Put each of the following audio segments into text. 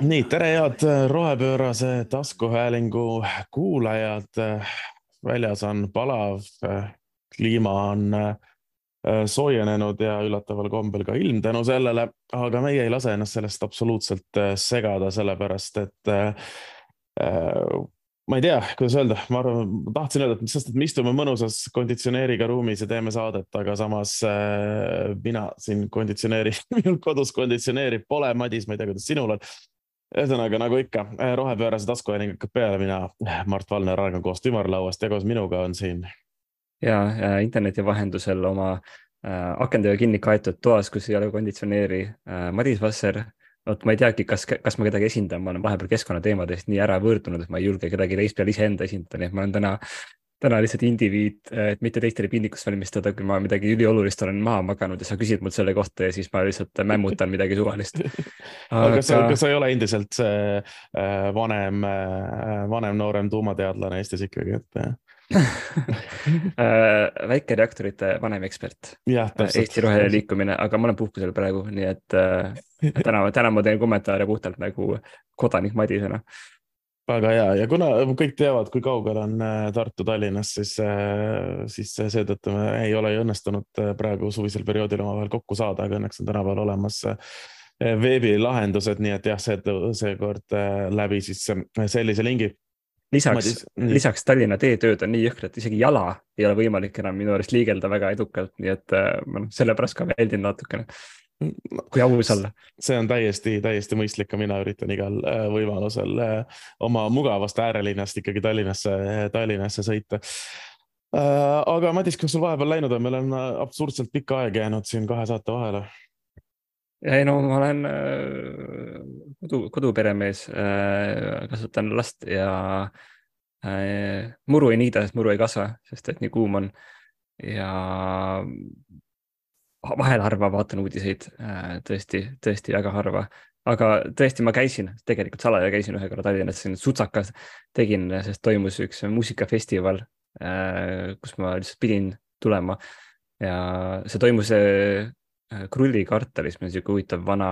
nii, tere, head rohepöörase taskuhäälingu kuulajad. väljas on palav, kliima on äh, soojenenud ja üllataval kombel ka ilm tänu sellele, aga meie ei lase ennast sellest absoluutselt äh, segada, sellepärast et äh, ma ei tea, kuidas öelda, ma arvan, ma tahtsin öelda, et sest, et me istume mõnusas konditsioneeriga ruumis ja teeme saadet, aga samas äh, mina siin konditsioneeri, minul kodus konditsioneeri pole, Madis, ma ei tea, kuidas sinul on. Ühesõnaga nagu ikka, äh, rohepöörase taskuhääling hakkab peale, mina, Mart Valner, argan koos ümarlauast ja koos minuga on siin. ja, interneti vahendusel oma äh, akendega kinni kaetud toas, kus ei ole konditsioneeri äh,, Madis Vasser vot ma ei teagi, kas, kas ma kedagi esindan, ma olen vahepeal keskkonnateemadest nii ära võõrdunud, et ma ei julge kedagi teist peale iseenda esindada, nii et ma olen täna, täna lihtsalt indiviid, et mitte teistele piinlikkust valmistada, kui ma midagi üliolulist olen maha maganud ja sa küsid mult selle kohta ja siis ma lihtsalt mämmutan midagi suvalist. aga kas sa, kas sa ei ole endiselt see äh, vanem, äh, vanem noorem tuumateadlane Eestis ikkagi, et? Äh, väikereaktorite vanem ekspert. Eesti Roheline Liikumine, aga ma olen puhkusel praegu, nii et täna, täna ma teen kommentaare puhtalt nagu kodanik Madisena väga hea. Ja kuna kõik teavad, kui kaugel on äh, Tartu Tallinnast, siis, siis seetõttu me ei ole ju õnnestunud praegu suvisel perioodil omavahel kokku saada, aga õnneks on tänapäeval olemas veebilahendused, nii et jah, see, seekord läbi siis sellise lingi. Lisaks, lisaks Tallinna teetööd on nii jõhkrad, isegi jala ei ole võimalik enam minu arust liigelda väga edukalt, nii et äh, ma noh, sellepärast ka väldin natukene. Kui aus olla. see on täiesti, täiesti mõistlik, ka mina üritan igal äh, võimalusel äh, oma mugavast äärelinnast ikkagi Tallinnasse, Tallinnasse sõita aga Madis, kas sul vahepeal läinud on, meil on absurdselt pikk aeg jäänud siin kahe saate vahele ei no ma olen äh, kodu, koduperemees, äh, kasvatan last ja äh, muru ei niida, sest muru ei kasva, sest et nii kuum on. ja vahel harva vaatan uudiseid, tõesti, tõesti väga harva, aga tõesti, ma käisin tegelikult salaja käisin ühe korra Tallinnas, siin Sutsakas tegin, sest toimus üks muusikafestival, kus ma lihtsalt pidin tulema. Ja see toimus Äh, Krulli kartalis, meil on sihuke huvitav vana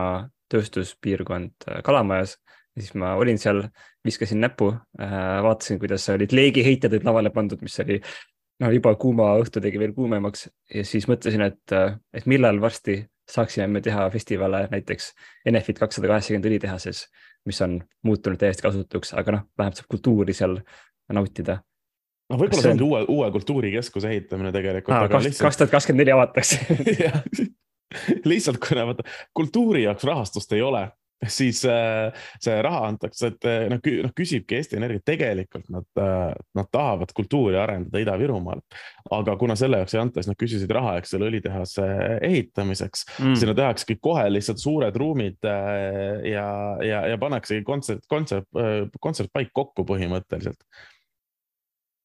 tööstuspiirkond äh, Kalamajas. Ja siis ma olin seal, viskasin näppu, äh, vaatasin, kuidas olid leegiheited olid lavale pandud, mis oli no juba kuuma õhtu tegi veel kuumemaks ja siis mõtlesin, et, et millal varsti saaksime me teha festivale näiteks Enefit kakssada kaheksakümmend õlitehases, mis on muutunud täiesti kasutuks, aga noh, vähemalt saab kultuuri seal nautida. No võib-olla see ongi uue, uue kultuurikeskuse ehitamine tegelikult. kaks tuhat kakskümmend neli avatakse. Lihtsalt kuna vaata kultuuri jaoks rahastust ei ole, siis äh, see raha antakse, et äh, noh, noh küsibki Eesti Energia, tegelikult nad äh,, nad tahavad kultuuri arendada Ida-Virumaal. aga kuna selle jaoks ei anta, siis nad küsisid raha, eks selle õlitehase ehitamiseks mm., sinna tehaksegi kohe lihtsalt suured ruumid ja, ja, ja pannaksegi kontsert, kontsert, kontsertpaik kokku põhimõtteliselt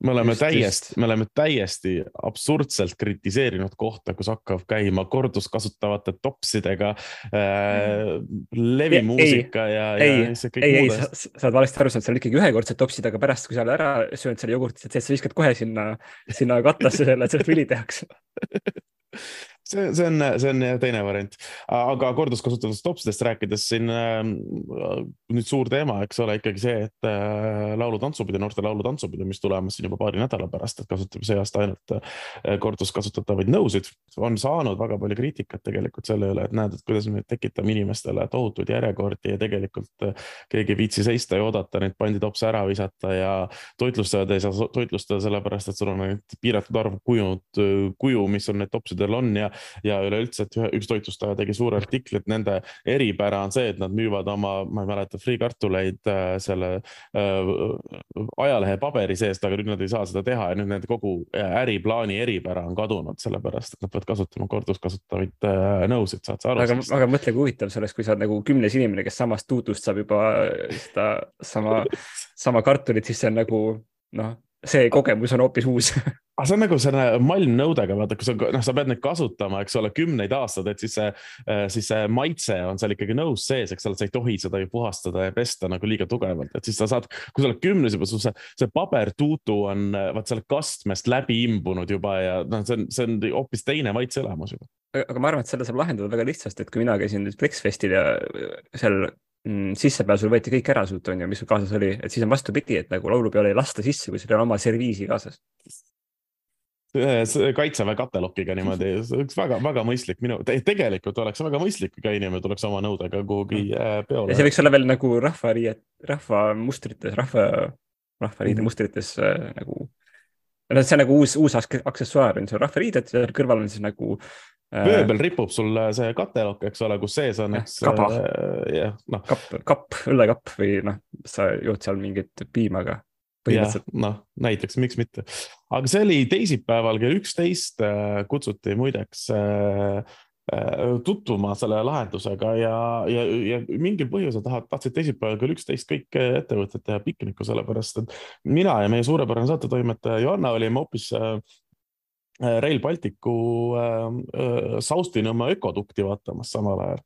me oleme just, täiesti, me oleme täiesti absurdselt kritiseerinud kohta, kus hakkab käima korduskasutavate topsidega äh, levimuusika ja, ja, ei, ja see kõik ei, ei, sa, oled valesti aru saanud, seal ikkagi ühekordsed topsid, aga pärast, kui sa oled ära söönud selle jogurtit, et sa viskad kohe sinna, sinna katlasse selle, et sellest õli tehakse see, see on, see on teine variant, aga korduskasutatud topsidest rääkides siin äh, nüüd suur teema, eks ole, ikkagi see, et äh, laulu-tantsupidu, noorte laulu-tantsupidu, mis tulemas siin juba paari nädala pärast, et kasutab see aasta ainult äh, korduskasutatavaid nõusid, on saanud väga palju kriitikat tegelikult selle üle, et näed, et kuidas me tekitame inimestele tohutuid järjekordi ja tegelikult keegi ei viitsi seista ja oodata neid panditopse ära visata ja toitlustajad ei saa toitlustada sellepärast, et sul on ainult piiratud arv kujunud kuju, mis on need topsidel on ja ja üleüldse, et ühe, üks toitlustaja tegi suure artikli, et nende eripära on see, et nad müüvad oma, ma ei mäleta, friikartuleid äh, selle äh, ajalehe paberi seest, aga nüüd nad ei saa seda teha ja nüüd nende kogu äh, äriplaani eripära on kadunud, sellepärast et nad peavad kasutama korduskasutatavaid äh, nõusid, saad sa aru? aga, aga mõtle, kui huvitav see oleks, kui sa oled nagu kümnes inimene, kes samast tuutust saab juba seda sama, sama kartulit, siis see on nagu noh, see kogemus on hoopis uus aga see on nagu selle malmnõudega, vaata, kui sa, noh, sa pead neid kasutama, eks ole, kümneid aastaid, et siis see, siis see maitse on seal ikkagi nõus sees, eks ole, sa ei tohi seda ju puhastada ja pesta nagu liiga tugevalt, et siis sa saad, kui sa oled kümnes juba, sul see, see pabertuutu on vaat selle kastmest läbi imbunud juba ja noh, see on, see on hoopis teine maitseelamus juba. aga ma arvan, et selle saab lahendada väga lihtsasti, et kui mina käisin nüüd Flexfestil ja seal mm, sissepääsul võeti kõik ära sult, on ju, mis sul kaasas oli, et siis on vastupidi, et nagu laulupeole ei lasta sisse, kui sul ei ole oma serviisi kaasas kaitseväe katelokiga niimoodi, see oleks väga-väga mõistlik minu te, tegelikult oleks väga mõistlik, kui ka inimene tuleks oma nõudega kuhugi mm. äh, peole. ja see võiks olla veel nagu rahvariiet, rahvamustrites, rahva, rahvariide mm mustrites äh, nagu. no see on nagu uus, uus aksessuaar on see rahvariided, seal kõrval on siis nagu äh,. vöö peal ripub sul see katelokk, eks ole, kus sees on, eks. kaba äh,, noh. kapp, kapp, õllekapp või noh, sa jood seal mingit piima ka põhimõtteliselt. noh, näiteks, miks mitte. aga see oli teisipäeval kell üksteist, äh, kutsuti muideks äh, äh, tutvuma selle lahendusega ja, ja, ja mingil põhjusel tahavad, tahtsid teisipäeval kell üksteist kõik ettevõtted teha pikniku, sellepärast et mina ja meie suurepärane saatetoimetaja Johanna olime hoopis Rail Balticu Saustinõmme ökodukti vaatamas samal ajal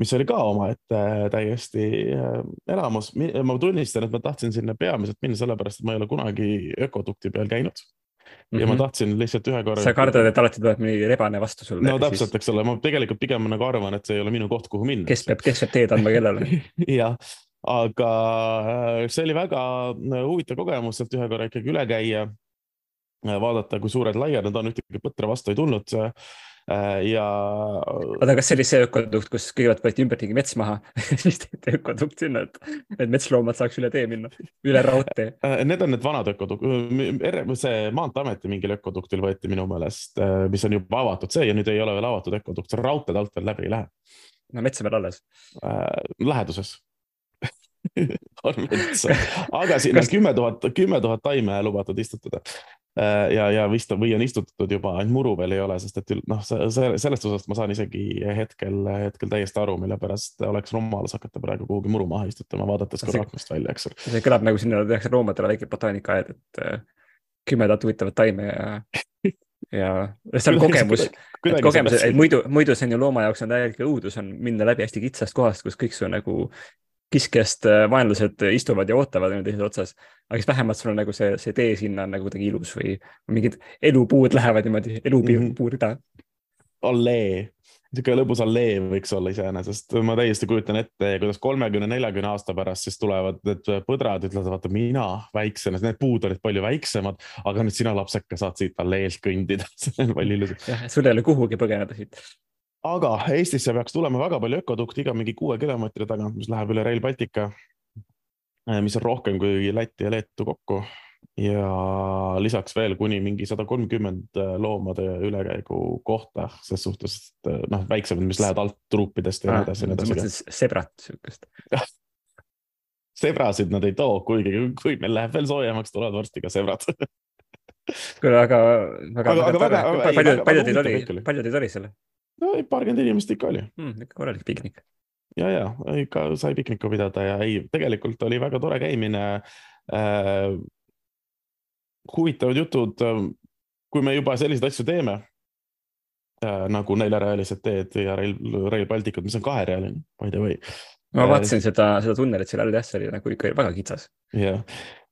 mis oli ka omaette täiesti äh, elamus. ma tunnistan, et ma tahtsin sinna peamiselt minna sellepärast, et ma ei ole kunagi ökodukti peal käinud ja mm -hmm. ma mhm. tahtsin lihtsalt ühe korra. sa kardad, et alati tuleb mingi rebane vastu sulle? no täpselt, eks ole, ma tegelikult pigem nagu arvan, et see ei ole minu koht, kuhu minna. kes peab, kes peab teed andma kellele jah, aga äh, see oli väga äh, huvitav kogemus sealt ühe korra ikkagi üle käia. Vaadata, kui suured laiad nad on, ühtegi põtra vastu ei tulnud Äh, ja. oota, kas see oli see ökodukt, kus kõigepealt võeti ümberringi mets maha siis tehti ökodukt sinna, et, et metsloomad saaks üle tee minna, üle raudtee? Äh, need on need vanad ökodukt, see Maanteeameti mingil ökoduktil võeti minu meelest, äh, mis on juba avatud, see ja nüüd ei ole veel avatud ökodukt, raudteed alt veel läbi ei lähe. no metsa peal alles äh,? läheduses metsa, aga siin on kümme tuhat, kümme tuhat taime lubatud istutada. Äh, ja, ja vist või on istutatud juba, ainult muru veel ei ole, sest et noh, sellest osast ma saan isegi hetkel, hetkel täiesti aru, mille pärast oleks rumalus hakata praegu kuhugi muru maha istutama, vaadates ka aknast välja, eks ole. see kõlab nagu sinna tehakse loomadele väike botaanikaaed, et äh, kümme tuhat huvitavat taime ja ja see on kogemus, kogemus, et muidu, muidu see on ju looma jaoks on täielik õudus on minna läbi hästi kitsast kohast, kus kõik su nagu kiskjast äh, vaenlased istuvad ja ootavad niimoodi teises otsas. aga siis vähemalt sul on nagu see, see tee sinna on nagu kuidagi ilus või mingid elupuud lähevad niimoodi, elupuurida mm. -hmm. allee, niisugune lõbus allee võiks olla iseenesest, ma täiesti kujutan ette, kuidas kolmekümne, neljakümne aasta pärast siis tulevad need põdrad, ütlevad, vaata mina väiksena, need puud olid palju väiksemad, aga nüüd sina lapseke saad siit alleelt kõndida see on palju ilusam. jah, sul ei ole kuhugi põgeneda siit aga Eestisse peaks tulema väga palju ökodukti iga mingi kuue kilomeetri tagant, mis läheb üle Rail Baltica, eh, mis on rohkem kui Läti ja Leetu kokku. Ja lisaks veel kuni mingi sada kolmkümmend eh, loomade ülekäigu kohta, ses suhtes eh, noh, väiksemad, mis lähevad alt truupidest ja nii edasi ja nii edasi. sebrat sihukest sebrasid nad ei too, kuigi kui meil läheb veel soojemaks, tulevad varsti ka sebrad kuule, aga, aga, aga, aga väga, palju, palju teid oli, palju teid oli seal? No paarkümmend inimest ikka oli hmm,. ikka korralik piknik. ja, ja ikka sai piknikku pidada ja ei, tegelikult oli väga tore käimine äh,. huvitavad jutud, kui me juba selliseid asju teeme äh, nagu neljarealised teed ja Rail, Rail Balticud, mis on kaherealine, by the way ma äh, vaatasin seda, seda tunnelit seal all jah, see oli nagu ikka väga kitsas. jah,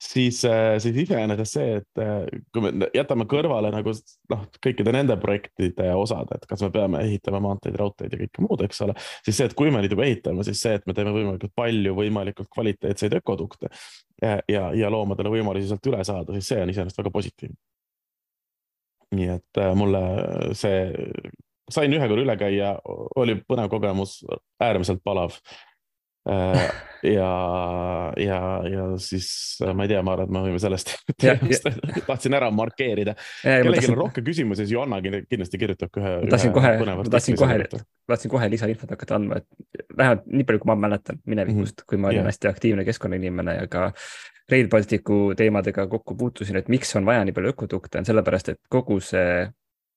siis, äh, siis iseenesest see, et äh, kui me jätame kõrvale nagu noh, kõikide nende projektide osad, et kas me peame ehitama maanteid, raudteid ja kõike muud, eks ole. siis see, et kui me neid juba ehitame, siis see, et me teeme võimalikult palju võimalikult kvaliteetseid ökodukte ja, ja, ja loomadele võimalusi sealt üle saada, siis see on iseenesest väga positiivne. nii et mulle see, sain ühe korra üle käia, oli põnev kogemus, äärmiselt palav ja, ja, ja siis äh, ma ei tea, ma arvan, et me võime sellest tahtsin ära markeerida. kellelgi on rohkem küsimusi, siis Johanna kindlasti kirjutab ühe. ma tahtsin kohe, ma tahtsin kohe, tahtsin kohe lisainfot hakata andma, et vähemalt nii palju, kui ma mäletan minevikust mm, -hmm. kui ma olin yeah. hästi aktiivne keskkonnainimene ja ka Rail Balticu teemadega kokku puutusin, et miks on vaja nii palju ökodukte, on sellepärast, et kogu see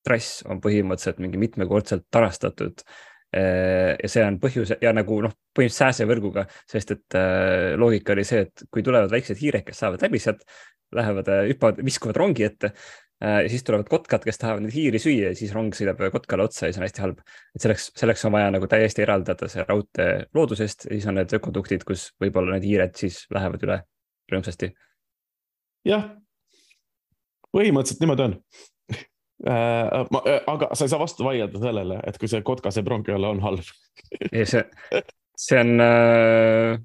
trass on põhimõtteliselt mingi mitmekordselt tarastatud Äh, ja see on põhjus ja nagu noh, põhimõtteliselt sääsevõrguga, sest et äh, loogika oli see, et kui tulevad väiksed hiired, kes saavad läbi sealt, lähevad, hüppavad, viskuvad rongi ette ja siis tulevad kotkad, kes tahavad neid hiiri süüa ja siis rong sõidab kotkale otsa ja see on hästi halb. et selleks, selleks on vaja nagu täiesti eraldada see raudtee loodusest ja siis on need ökoduktid, kus võib-olla need hiired siis lähevad üle rõõmsasti. jah, põhimõtteliselt niimoodi on Äh, ma, äh, aga sa ei saa vastu vaielda sellele, et kui see kotkase pronki alla on halb ei, see, see on äh,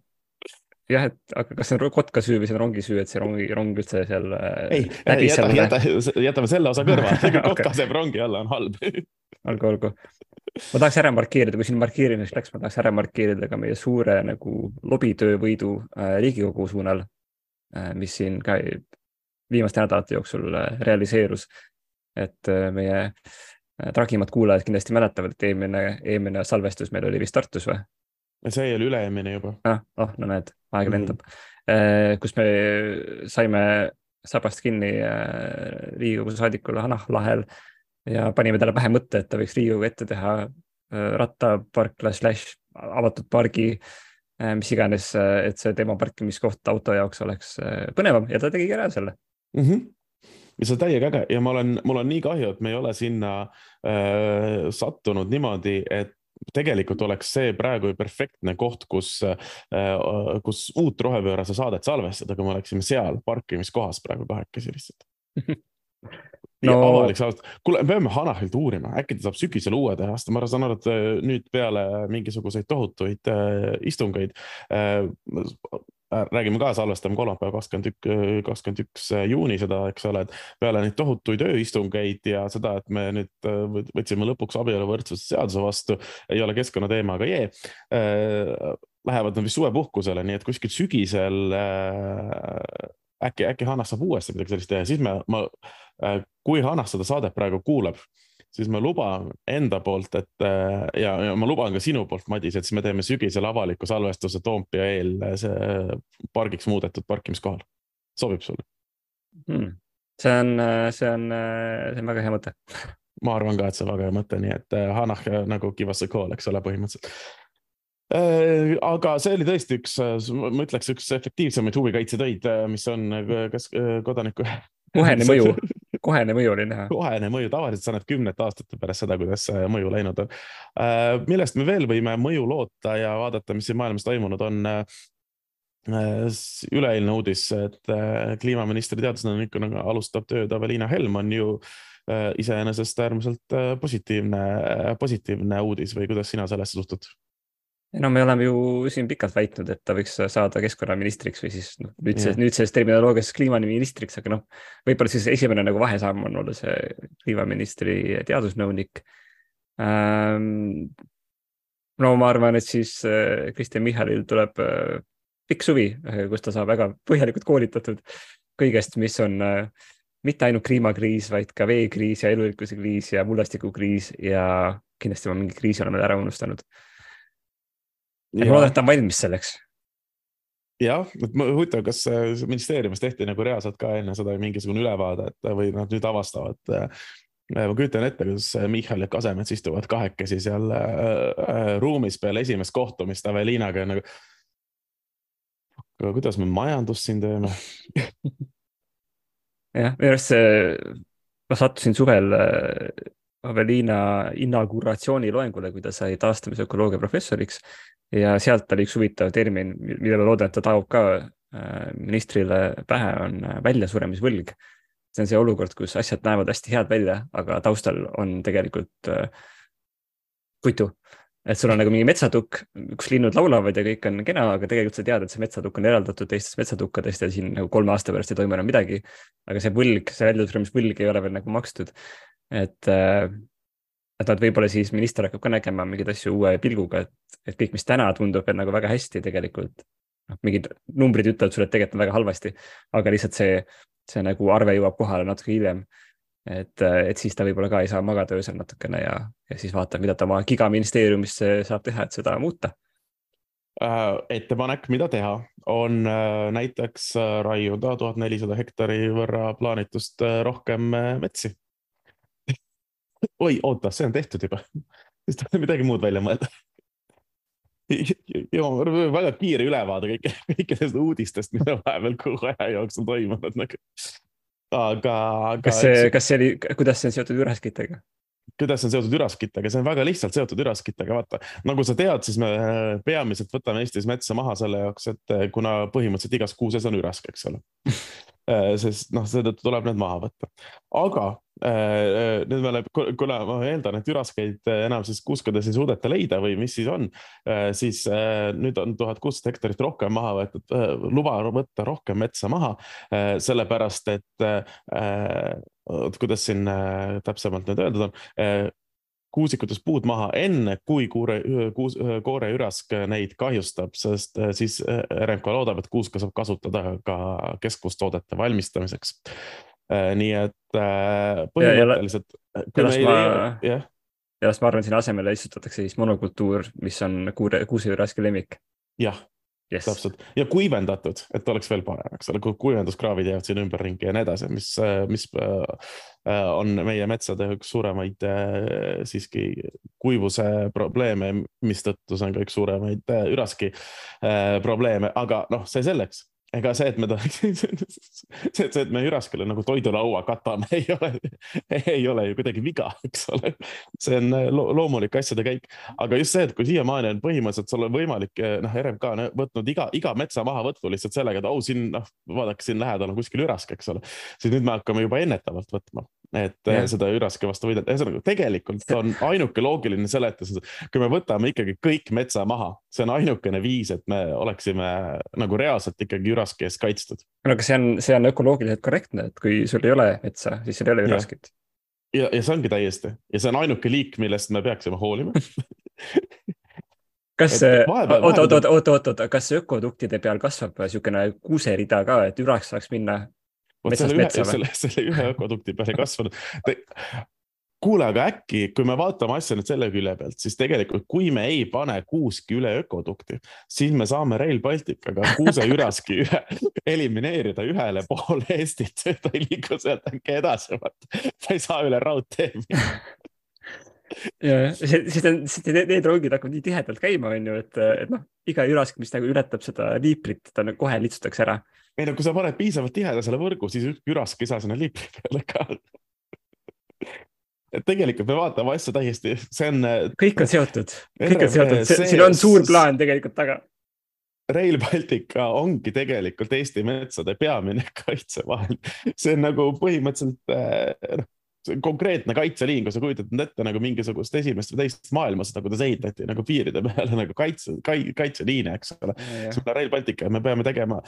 jah, et aga kas see on kotka süü või see on rongi süü, et see rongi, rong üldse seal. Äh, ei, jäta, jäta, jätame selle osa kõrvale okay. kotkase prongi alla on halb olgu, olgu. ma tahaks ära markeerida, kui siin markeerimiseks läks, ma tahaks ära markeerida ka meie suure nagu lobitöövõidu äh, Riigikogu suunal äh,, mis siin ka viimaste nädalate jooksul äh, realiseerus et äh, meie äh, tragimad kuulajad kindlasti mäletavad, et eelmine, eelmine salvestus meil oli vist Tartus või? see oli üle-eelmine juba. ah, oh, no näed, aeg lendab mm. -hmm. kus me saime sabast kinni Riigikogu saadikule Hanah Lahel ja panime talle pähe mõtte, et ta võiks Riigikogu ette teha rattaparkla slaš avatud pargi, mis iganes, et see tema parkimiskoht auto jaoks oleks põnevam ja ta tegigi ära selle mm. -hmm see on täiega äge. Ja ma olen, mul on nii kahju, et me ei ole sinna äh, sattunud niimoodi, et tegelikult oleks see praegu perfektne koht, kus äh,, kus uut rohepöörase saadet salvestada, kui me oleksime seal parkimiskohas praegu kahekesi lihtsalt. No.... avalik salvestus, kuule, me peame Hanahilt uurima, äkki ta saab sügisel uue teha, sest ma saan aru, et äh, nüüd peale mingisuguseid tohutuid äh, istungeid Äh, räägime ka, salvestame kolmapäev, kakskümmend üks, kakskümmend üks juuni seda, eks ole, et peale neid tohutuid ööistungeid ja seda, et me nüüd äh, võtsime lõpuks abieluvõrdsuse seaduse vastu, ei ole keskkonnateema ka jee. Äh, lähevad nad vist suvepuhkusele, nii et kuskil sügisel äkki, äkki Hannas saab uuesti midagi sellist teha, siis me, ma, kui Hannas seda saadet praegu kuulab siis ma luban enda poolt, et äh, ja, ja ma luban ka sinu poolt, Madis, et siis me teeme sügisel avaliku salvestuse Toompea eel äh, see pargiks muudetud parkimiskohal. sobib sulle hmm.? see on, äh, see on, see on väga hea mõte. ma arvan ka, et see on väga hea mõte, nii et Hanah nagu a call, eks ole, põhimõtteliselt aga see oli tõesti üks, ma ütleks, üks efektiivsemaid huvikaitsetöid, mis on kas kodaniku kohene mõju, kohene mõju oli näha. kohene mõju, tavaliselt sa näed kümnete aastate pärast seda, kuidas see mõju läinud on. Äh, millest me veel võime mõju loota ja vaadata, mis siin maailmas toimunud on äh, üleeilne uudis, et äh, kliimaministri teadusnõunikuna alustab tööd Aveliina Helm on ju iseenesest äärmiselt positiivne, positiivne uudis või kuidas sina sellesse suhtud? No me oleme ju siin pikalt väitnud, et ta võiks saada keskkonnaministriks või siis noh, nüüd see, nüüd selles terminoloogias kliimaministriks, aga noh, võib-olla siis esimene nagu vahesamm on olla see kliimaministri teadusnõunik ähm,. no ma arvan, et siis äh, Kristen Michalil tuleb äh, pikk suvi, äh, kus ta saab väga põhjalikult koolitatud kõigest, mis on äh, mitte ainult kliimakriis, vaid ka veekriis ja elurikkuse kriis ja mullestikukriis ja kindlasti ma mingi kriisi olen veel ära unustanud ma loodan, et ta on valmis selleks. jah, et huvitav, kas ministeeriumis tehti nagu reaalselt ka enne seda mingisugune ülevaade, et või nad nüüd avastavad äh, ma kujutan ette, kuidas Michal ja Kasemets istuvad kahekesi seal äh, ruumis peale esimest kohtumist Aveliinaga nagu. aga kuidas me majandust siin teeme jah, minu arust see, ma sattusin suvel äh, Aveliina inauguratsiooniloengule, kui ta sai taastamisökoloogia professoriks ja sealt oli üks huvitav termin, mille ma loodan, et ta taob ka äh, ministrile pähe, on äh, väljasuremisvõlg. see on see olukord, kus asjad näevad hästi head välja, aga taustal on tegelikult äh, puitu. et sul on nagu mingi metsatukk, kus linnud laulavad ja kõik on kena, aga tegelikult sa tead, et see metsatukk on eraldatud teistest metsatukkadest ja siin nagu kolme aasta pärast ei toimu enam midagi. aga see võlg, see väljasuremisvõlg ei ole veel nagu makstud. et et nad võib-olla siis minister hakkab ka nägema mingeid asju uue pilguga, et, et kõik, mis täna tundub veel nagu väga hästi, tegelikult noh, mingid numbrid ütlevad sulle, et tegelikult on väga halvasti, aga lihtsalt see, see nagu arve jõuab kohale natuke hiljem. et, et siis ta võib-olla ka ei saa magada öösel natukene ja, ja siis vaatab, mida ta oma gigaministeeriumis saab teha, et seda muuta äh, ettepanek, mida teha, on äh, näiteks äh, raiuda tuhat nelisada hektari võrra plaanitust rohkem metsi oi, oota, see on tehtud juba siis tuleb midagi muud välja mõelda ja väga kiire ülevaade kõike, kõikidest uudistest, mis on vahepeal kogu aja jooksul toimunud nagu. aga, aga. kas see, kas see oli, kuidas see on seotud üraskitega? kuidas see on seotud üraskitega, see on väga lihtsalt seotud üraskitega, vaata. nagu sa tead, siis me peamiselt võtame Eestis metsa maha selle jaoks, et kuna põhimõtteliselt igas kuuses on ürask, eks ole Äh, sest noh, seetõttu tuleb need maha võtta. aga nüüd me oleme, kuna ma eeldan, et üraskeid enam siis kuuskades ei suudeta leida või mis siis on, äh, siis nüüd on tuhat kuussada hektarit rohkem maha võetud, luba võtta rohkem metsa maha, sellepärast et kuidas siin täpsemalt nüüd öeldud on kuusikutest puud maha enne, kui kuure, kuus, kooreürask neid kahjustab, sest äh, siis äh, RMK loodab, et kuuska saab kasutada ka keskvustoodete valmistamiseks. Äh, nii et põhimõtteliselt. ja, ja las ma arvan, sinna asemele istutatakse siis monokultuur, mis on kuure, kuuseüraski lemmik. jah yes.. täpselt ja kuivendatud, et oleks veel parem, eks ole, kuivenduskraavid jäävad siin ümberringi ja nii edasi, mis, mis äh, on meie metsade üks suuremaid äh, siiski kuivuse probleeme, mistõttu see on ka üks suuremaid äh, üraski probleeme, aga noh, see selleks ega see, et me tahaks, see, see, et me üraskule nagu toidulaua katame, ei ole, ei ole ju kuidagi viga, eks ole. see on lo loomulik asjade käik, aga just see, et kui siiamaani on põhimõtteliselt sul on võimalik, noh, RMK on võtnud iga, iga metsa mahavõttu lihtsalt sellega, et oh, siin noh, vaadake siin lähedal on kuskil ürask, eks ole. siis nüüd me hakkame juba ennetavalt võtma et ja. seda üraski vastu võidelda, ühesõnaga tegelikult on ainuke loogiline seletus, kui me võtame ikkagi kõik metsa maha, see on ainukene viis, et me oleksime nagu reaalselt ikkagi üraski eest kaitstud. no aga see on, see on ökoloogiliselt korrektne, et kui sul ei ole metsa, siis sul ei ole üraskit. ja, ja see ongi täiesti ja see on ainuke liik, millest me peaksime hoolima kas, oot, oot, oot, oot, oot, oot, kas ökoduktide peal kasvab niisugune kuuserida ka, et üraks saaks minna selle ühe, selle, selle ühe ökodukti peale kasvanud. Kuule, aga äkki, kui me vaatame asja nüüd selle külje pealt, siis tegelikult, kui me ei pane kuuski üle ökodukti, siis me saame Rail Balticaga kuuseüraski ühe, elimineerida ühele poole Eestit, ta ei liigu sealt äkki edasi, ta ei saa üle raudtee minna. Ja, siis on, siis need rongid hakkavad nii tihedalt käima, on ju, et, et noh, iga ürask, mis nagu ületab seda liiprit, ta nagu kohe lihtsustatakse ära. Ei no kui sa paned piisavalt tiheda selle võrgu, siis ükski ürask ei saa sinna liipri peale ka et tegelikult me vaatame asja täiesti, see on. kõik on seotud, kõik on seotud, siin on suur plaan tegelikult taga. Rail Baltica ongi tegelikult Eesti metsade peamine kaitsevahend, see on nagu põhimõtteliselt eh, noh, konkreetne kaitseliin, kui sa kujutad ette nagu mingisugust esimest või teist maailmasõda, kuidas ehitati nagu piiride peale nagu kaitse, kaitseliine, eks ole. Rail Baltica me peame tegema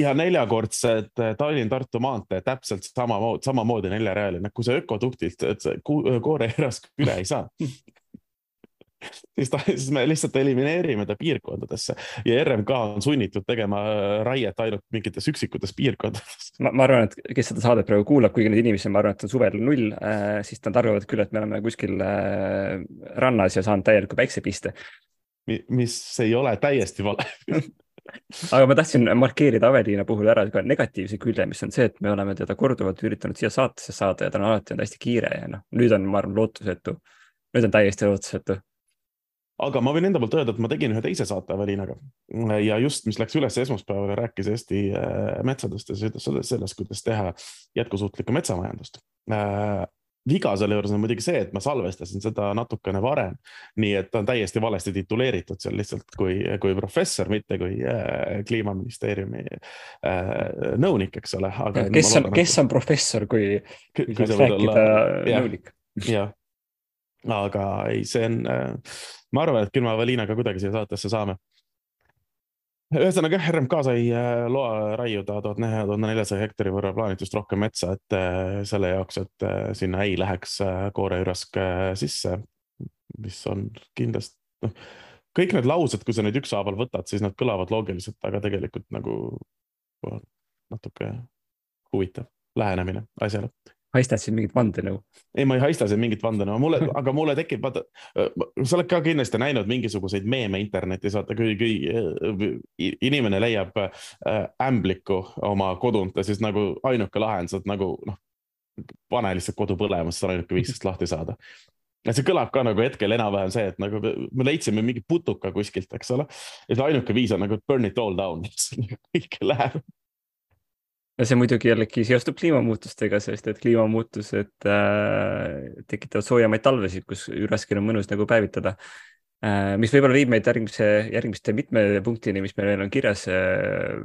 ja neljakordsed eh, Tallinn-Tartu maantee täpselt samamoodi, samamoodi neljarealine, kui sa ökoduktilt kooreerask üle ei saa siis ta, siis me lihtsalt elimineerime ta piirkondadesse ja RMK on sunnitud tegema eh, raiet ainult mingites üksikutes piirkondades. ma, ma arvan, et kes seda saadet praegu kuulab, kuigi neid inimesi, ma arvan, et on suvel null äh,, siis nad arvavad küll, et me oleme kuskil äh, rannas ja saanud täielikku päiksepiste. mis ei ole täiesti vale aga ma tahtsin markeerida Aveliina puhul ära ka negatiivse külje, mis on see, et me oleme teda korduvalt üritanud siia saatesse saada ja ta on alati olnud hästi kiire ja noh, nüüd on, ma arvan, lootusetu. nüüd on täiesti lootusetu. aga ma võin enda poolt öelda, et ma tegin ühe teise saate Aveliinaga ja just, mis läks üles esmaspäeval ja rääkis Eesti äh, metsadest ja sellest, kuidas teha jätkusuutlikku metsamajandust äh, viga selle juures on muidugi see, et ma salvestasin seda natukene varem. nii et ta on täiesti valesti tituleeritud seal lihtsalt kui, kui professor, mitte kui äh, kliimaministeeriumi äh, nõunik, eks ole. kes on, kes on professor, kui, kui saaks rääkida nõunik? jah, aga ei, see on äh,, ma arvan, et küll me Valinaga kuidagi siia saatesse saame ühesõnaga jah, RMK sai äh, loa raiuda tuhat neljasaja hektari võrra plaanitust rohkem metsa, et äh, selle jaoks, et äh, sinna ei läheks kooreürask sisse, mis on kindlasti, noh, kõik need laused, kui sa neid ükshaaval võtad, siis nad kõlavad loogiliselt, aga tegelikult nagu natuke huvitav lähenemine asjale haistad siin mingit vandenõu? ei, ma ei haista siin mingit vandenõu, mulle, aga mulle tekib, vaata, sa oled ka kindlasti näinud mingisuguseid meeme internetis, vaata, kui, kui inimene leiab äh, ämbliku oma kodunt ja siis nagu ainuke lahendus, et nagu noh, pane lihtsalt kodu põlema, siis on ainuke viis sellest lahti saada. see kõlab ka nagu hetkel enam-vähem see, et nagu me leidsime mingi putuka kuskilt, eks ole. ja see ainuke viis on nagu burn it all down, kõik läheb no see muidugi jällegi seostub kliimamuutustega, sest et kliimamuutused äh, tekitavad soojemaid talvesid, kus üraskil on mõnus nagu päevitada äh,. mis võib-olla viib meid järgmise, järgmiste mitme punktini, mis meil veel on kirjas äh,.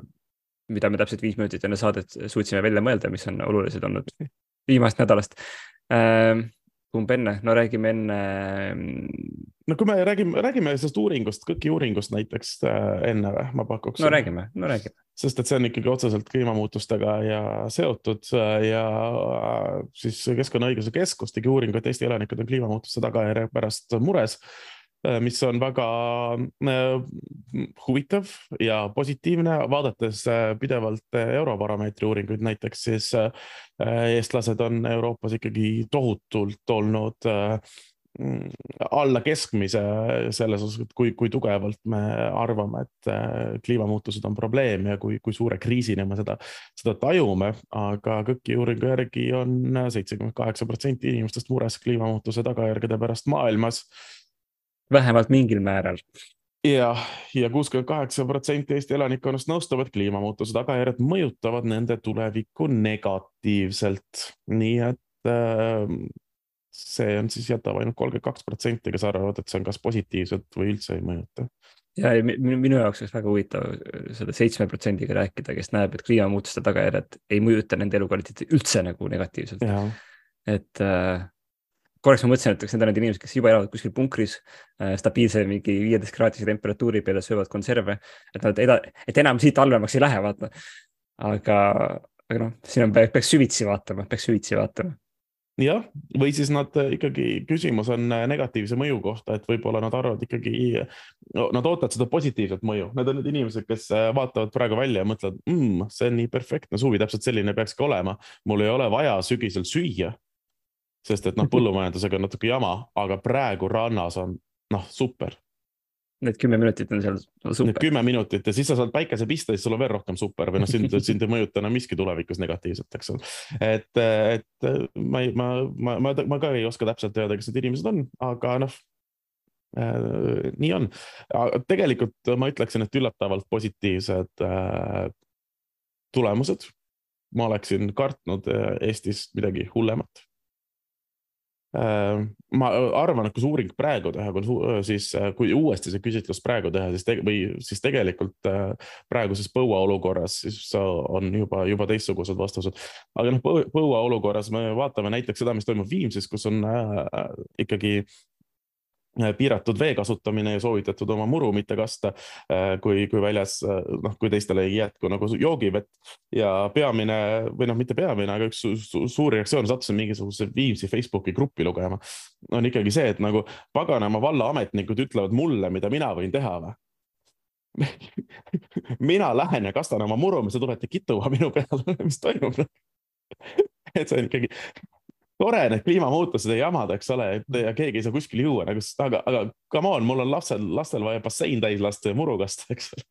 mida me täpselt viis minutit enne saadet suutsime välja mõelda, mis on olulised olnud viimasest nädalast äh, kumb enne, no räägime enne. No kui me räägime, räägime sellest uuringust, KÜK-i uuringust näiteks äh, enne või, ma pakuks. no räägime, no räägime. sest et see on ikkagi otseselt kliimamuutustega ja seotud äh, ja äh, siis Keskkonnaõiguse Keskus tegi uuringu, et Eesti elanikud on kliimamuutuste tagajärje pärast mures mis on väga huvitav ja positiivne, vaadates pidevalt Eurobaromeetri uuringuid näiteks, siis eestlased on Euroopas ikkagi tohutult olnud alla keskmise selles osas, et kui, kui tugevalt me arvame, et kliimamuutused on probleem ja kui, kui suure kriisina me seda, seda tajume, aga KÜK-i uuringu järgi on seitsekümmend kaheksa protsenti inimestest mures kliimamuutuse tagajärgede pärast maailmas vähemalt mingil määral. jah, ja kuuskümmend kaheksa protsenti Eesti elanikkonnast nõustub, et kliimamuutuse tagajärjed mõjutavad nende tulevikku negatiivselt, nii et äh, see on siis jätab ainult kolmkümmend kaks protsenti, kes arvavad, et see on kas positiivselt või üldse ei mõjuta. ja minu, minu jaoks oleks väga huvitav selle seitsme protsendiga rääkida, kes näeb, et kliimamuutuste tagajärjed ei mõjuta nende elukvaliteeti üldse nagu negatiivselt. et äh, korraks ma mõtlesin, et kas need on need inimesed, kes juba elavad kuskil punkris äh, stabiilse mingi viieteist kraadise temperatuuri peal ja söövad konserve, et nad eda-, et enam siit halvemaks ei lähe, vaata. aga, aga noh, siin on, peaks süvitsi vaatama, peaks süvitsi vaatama jah, või siis nad äh, ikkagi, küsimus on äh, negatiivse mõju kohta, et võib-olla nad arvavad ikkagi no,, nad ootavad seda positiivset mõju, need on need inimesed, kes vaatavad praegu välja ja mõtlevad mmm,, see on nii perfektne suvi, täpselt selline peakski olema. mul ei ole vaja sügisel süüa sest et noh, põllumajandusega on natuke jama, aga praegu rannas on noh, super. Need kümme minutit on seal super. Need kümme minutit ja siis sa saad päikese pista, siis sul on veel rohkem super või noh, sind, sind ei mõjuta enam miski tulevikus negatiivselt, eks ole. et, et ma ei, ma, ma, ma, ma ka ei oska täpselt öelda, kes need inimesed on, aga noh äh,. nii on, tegelikult ma ütleksin, et üllatavalt positiivsed äh, tulemused. ma oleksin kartnud äh, Eestis midagi hullemat ma arvan, et kui see uuring praegu teha, siis äh, kui uuesti see küsitlus praegu teha, siis te, või siis tegelikult äh, praeguses põuaolukorras, siis on juba, juba teistsugused vastused. aga noh, põuaolukorras me vaatame näiteks seda, mis toimub Viimsis, kus on äh, ikkagi Äh, piiratud vee kasutamine ja soovitatud oma muru mitte kasta, äh, kui, kui väljas, äh, noh, kui teistele ei jätku nagu joogivett. ja peamine või noh, mitte peamine, aga üks su su suur reaktsioon, sattusin mingisuguse Viimsi Facebooki gruppi lugema, on ikkagi see, et nagu paganama vallaametnikud ütlevad mulle, mida mina võin teha või mina lähen ja kastan oma muru, sa tulete kituma minu peale, mis toimub et see on ikkagi tore need kliimamuutused ja jamad, eks ole, ja keegi ei saa kuskile juua nagu, aga, aga come on, mul on lapsel, lastel vaja bassein täis lasta ja muru kasta, eks ole.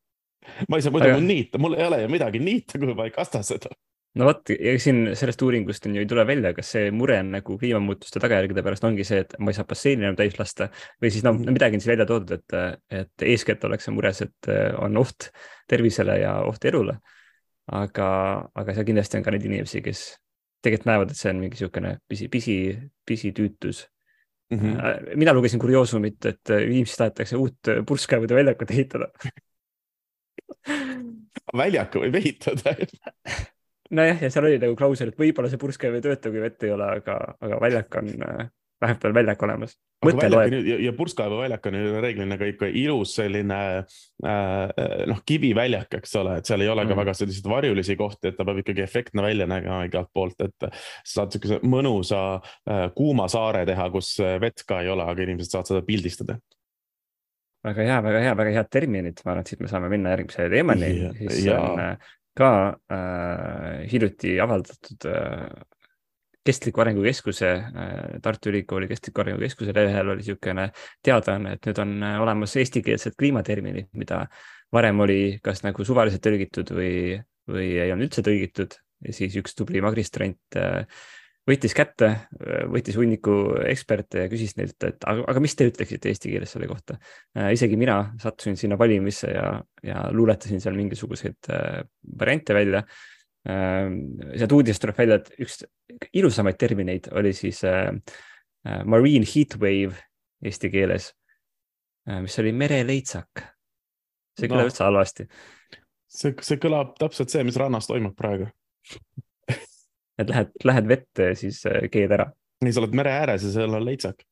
ma ei saa muidu niita, mul ei ole ju midagi niita, kui ma ei kasta seda. no vot, ja siin sellest uuringust on ju ei tule välja, kas see mure nagu kliimamuutuste tagajärgede pärast ongi see, et ma ei saa basseini enam täis lasta või siis noh, midagi on siin välja toodud, et, et eeskätt oleks see mures, et on oht tervisele ja oht elule. aga, aga seal kindlasti on ka neid inimesi, kes tegelikult näevad, et see on mingi niisugune pisi, pisi, pisitüütus mm. -hmm. mina lugesin kurioosumit, et Viimsis tahetakse uut purskkaevude väljakut ehitada väljaku võib ehitada nojah, ja seal oli nagu klausel, et võib-olla see purskkaev ei tööta, kui vett ei ole, aga, aga väljak on on väljak olemas. ja, ja purskkaevu väljak on ju reeglina ka ikka ilus selline äh, noh, kiviväljak, eks ole, et seal ei ole mm. ka väga selliseid varjulisi kohti, et ta peab ikkagi efektne välja nägema igalt poolt, et saad niisuguse mõnusa äh, kuuma saare teha, kus vett ka ei ole, aga inimesed saavad seda pildistada väga hea, väga hea, väga head terminid, ma arvan, et siit me saame minna järgmise teemani, ja. on äh, ka äh, hiljuti avaldatud äh, kestliku arengu keskuse, äh, Tartu Ülikooli kestliku arengu keskuse lehel oli niisugune teadaanne, et nüüd on äh, olemas eestikeelsed kliimaterminid, mida varem oli kas nagu suvaliselt tõlgitud või, või ei olnud üldse tõlgitud ja siis üks tubli magistrant äh, võttis kätte, võttis hunniku eksperte ja küsis neilt, et aga, aga mis te ütleksite eesti keeles selle kohta. isegi mina sattusin sinna valimisse ja, ja luuletasin seal mingisuguseid variante välja. Sealt uudisest tuleb välja, et üks ilusamaid termineid oli siis marine heat wave eesti keeles, mis oli mereleitsak. see ei kõla no. üldse halvasti. see, see kõlab täpselt see, mis rannas toimub praegu et lähed, lähed vette, siis keed ära. nii, sa oled mere ääres ja seal on leitsak.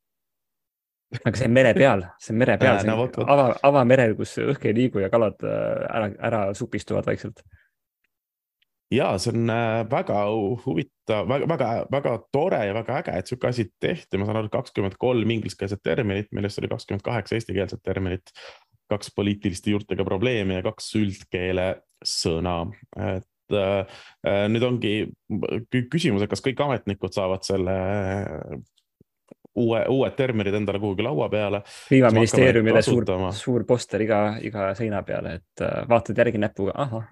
aga see on mere peal, see on mere peal, see on no, ava, avamerel, kus õhk ei liigu ja kalad ära, ära supistuvad vaikselt. Ja see on äh, väga huvitav, väga, väga, väga tore ja väga äge, et sihuke asi tehti, ma saan aru, kakskümmend kolm ingliskeelset terminit, millest oli kakskümmend kaheksa eestikeelset terminit kaks poliitiliste juurtega probleemi ja kaks üldkeele sõna. et Äh, äh, nüüd ongi küsimus, et kas kõik ametnikud saavad selle uue, uued terminid endale kuhugi laua peale. kliimaministeeriumile suur, suur poster iga, iga seina peale, et vaatad järgi näpuga, ahah,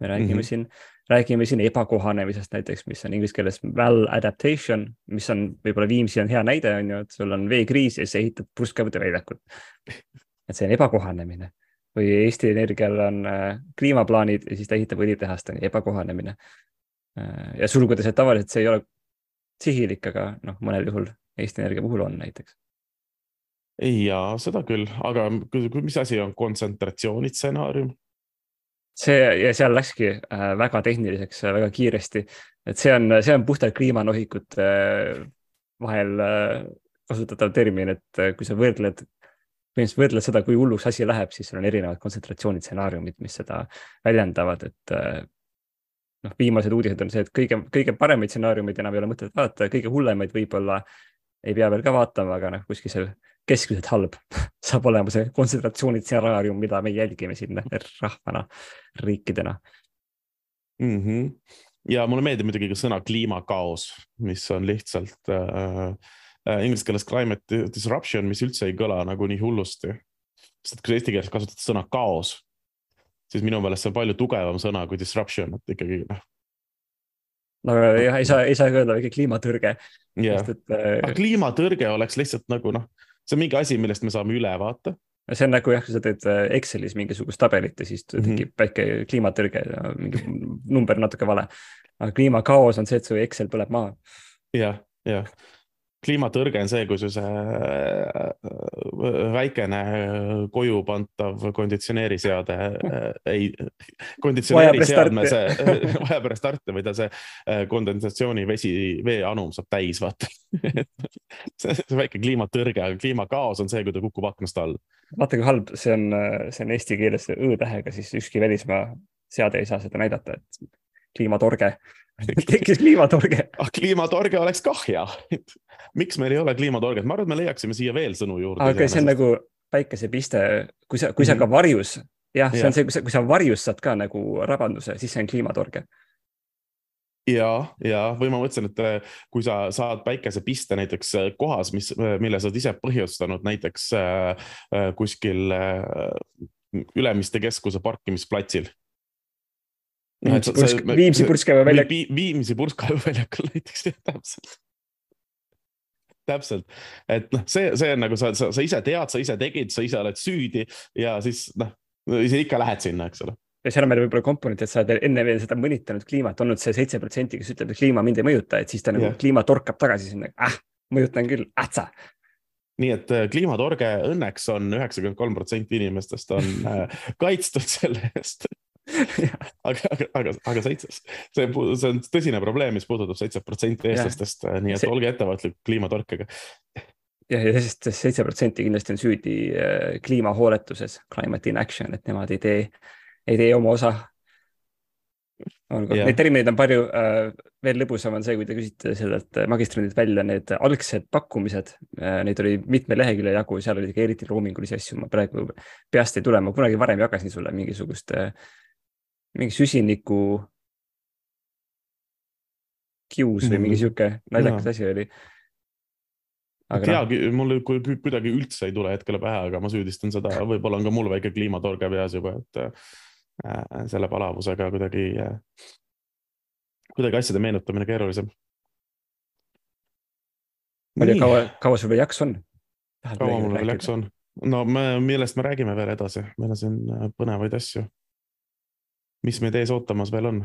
me räägime mm -hmm. siin, räägime siin ebakohanemisest näiteks, mis on inglise keeles well adaptation, mis on võib-olla Viimsi on hea näide, on ju, et sul on veekriis ja siis ehitad purskavõtte väljakut. et see on ebakohanemine või Eesti Energial on äh, kliimaplaanid ja siis ta ehitab õlitehast, on ju, ebakohanemine. Äh, ja sulgudes, et tavaliselt see ei ole sihilik, aga noh, mõnel juhul Eesti Energia puhul on näiteks. ja seda küll, aga mis asi on kontsentratsioonitsenaarium? See ja seal läkski äh, väga tehniliseks väga kiiresti, et see on, see on puhtalt kliimanohikute vahel kasutatav termin, et kui sa võrdled põhimõtteliselt võrdled seda, kui hulluks asi läheb, siis seal on erinevad kontsentratsioonistsenaariumid, mis seda väljendavad, et äh, noh, viimased uudised on see, et kõige, kõige paremaid stsenaariumeid enam ei ole mõtet vaadata, kõige hullemaid võib-olla ei pea veel ka vaatama, aga noh, kuskil see keskmiselt halb saab olema see kontsentratsioonistsenaarium, mida me jälgime siin rahvana, riikidena mm. -hmm. ja mulle meeldib muidugi ka sõna kliimakaos, mis on lihtsalt äh, Äh, inglise keeles climate disruption, mis üldse ei kõla nagu nii hullusti. sest kui eesti keeles kasutad sõna kaos, siis minu meelest see on palju tugevam sõna kui disruption, et ikkagi noh. no jah, ei saa, ei saa öelda väike kliimatõrge yeah.. Äh... aga kliimatõrge oleks lihtsalt nagu noh, see on mingi asi, millest me saame üle vaata see on nagu jah, kui sa teed äh, Excelis mingisugust tabelit ja siis tekib mm -hmm. väike kliimatõrge ja mingi number natuke vale. aga kliimakaos on see, et su Excel põleb maha. jah, jah kliimatõrge on see, kui su see äh, väikene koju pantav konditsioneeriseade äh, ei, konditsioneeriseadme see vajab restarti või ta see äh, kondensatsioonivesi, veeanum saab täis, vaata. See, see väike kliimatõrge, aga kliimakaos on see, kui ta kukub aknast all. vaata, kui halb see on, see on eesti keeles õ-tähega, siis ükski välismaa seade ei saa seda näidata, et kliimatorge tekkis kliimatorge ah, kliimatorge oleks kah hea miks meil ei ole kliimatorget, ma arvan, et me leiaksime siia veel sõnu juurde. aga see on nagu päikesepiste, kui sa, kui sa mm -hmm. ka varjus, jah, see ja. on see, kui sa, kui sa varjus saad ka nagu rabanduse, siis see on kliimatorge ja, ja, või ma mõtlesin, et äh, kui sa saad päikesepiste näiteks äh, kohas, mis, äh, mille sa oled ise põhjustanud, näiteks äh, kuskil äh, Ülemiste keskuse parkimisplatsil Viimsi pursk, Viimsi purskkaevu väljak. Viimsi purskkaevu väljakul näiteks, jah, täpselt. Täpselt, et noh, see, see on nagu sa, sa, sa ise tead, sa ise tegid, sa ise oled süüdi ja siis noh, sa ikka lähed sinna, eks ole. Ja seal on veel võib-olla komponent, et sa oled enne veel seda mõnitanud kliimat, olnud see seitse protsenti, kes ütleb, et kliima mind ei mõjuta, et siis ta nagu yeah. kliima torkab tagasi sinna, ah, mõjutan küll, ätsa. Nii et äh, kliimatorge õnneks on üheksakümmend kolm protsenti inimestest on äh, kaitstud selle eest aga, aga, aga, aga seitse, see, see on tõsine probleem, mis puudutab seitse protsenti eestlastest, nii et see... olge ettevaatlik kliimatorkega. jah, ja sest seitse protsenti kindlasti on süüdi äh, kliimahooletuses, climate inaction, et nemad ei tee, ei tee oma osa. Neid termineid on palju, äh, veel lõbusam on see, kui te küsite sellelt magistrandilt välja need algsed pakkumised, äh, neid oli mitme lehekülje jagu, seal oli eriti loomingulisi asju, ma praegu peast ei tule, ma kunagi varem jagasin sulle mingisugust äh, mingi süsiniku kius või mingi mhm. sihuke naljakas asi oli. teagi no., mul kuidagi üldse ei tule hetkel pähe, aga ma süüdistan seda, võib-olla on ka mul väike kliimatorge peas juba, et äh, selle palavusega kuidagi äh,, kuidagi asjade meenutamine keerulisem ma ei tea, kaua, kaua sul veel jaksu on? kaua mul veel jaksu on? no me, millest me räägime veel edasi, meil on siin äh, põnevaid asju. Mis meid ees ootamas veel on?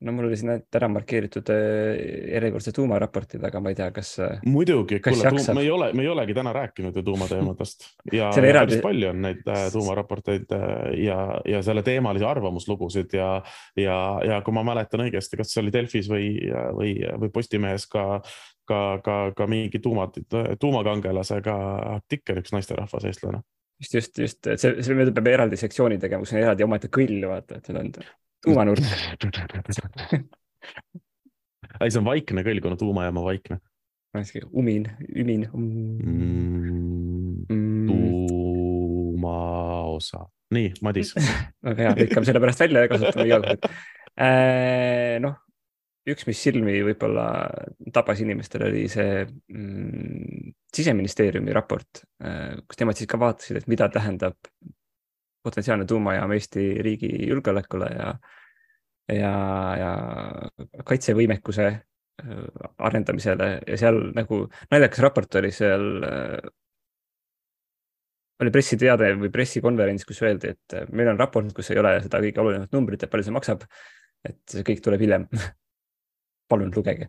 no mul oli siin ära markeeritud äh, järjekordsed tuumaraportid, aga ma ei tea, kas äh, muidugi, kuule, me ei ole, me ei olegi täna rääkinud ju tuumateemadest ja eraldi- päris palju on neid äh, tuumaraporteid ja, ja selle teemalisi arvamuslugusid ja, ja, ja kui ma mäletan õigesti, kas see oli Delfis või, või, või Postimehes ka, ka, ka, ka mingi tuuma, tuumakangelasega artikkel, üks naisterahvas, eestlane. Just, just, just, et see, see me peame eraldi sektsiooni tegema, kus on eraldi omaette kõll, vaata, et seal on tuumanurk. ei, see on vaikne kõll, kuna tuumajaam on vaikne umin, ümin mm.. mm,. tuumaosa, nii, Madis väga hea, lõikame selle pärast välja ja kasutame iga kord. noh, üks, mis silmi võib-olla tabas inimestel, oli see mm, siseministeeriumi raport, kus nemad siis ka vaatasid, et mida tähendab potentsiaalne tuumajaam Eesti riigi julgeolekule ja, ja, ja kaitsevõimekuse äh, arendamisele ja seal nagu naljakas raport oli seal äh, oli pressiteade või pressikonverents, kus öeldi, et äh, meil on raport, kus ei ole seda kõige olulisemat numbrit ja palju see maksab. et see kõik tuleb hiljem palun lugege.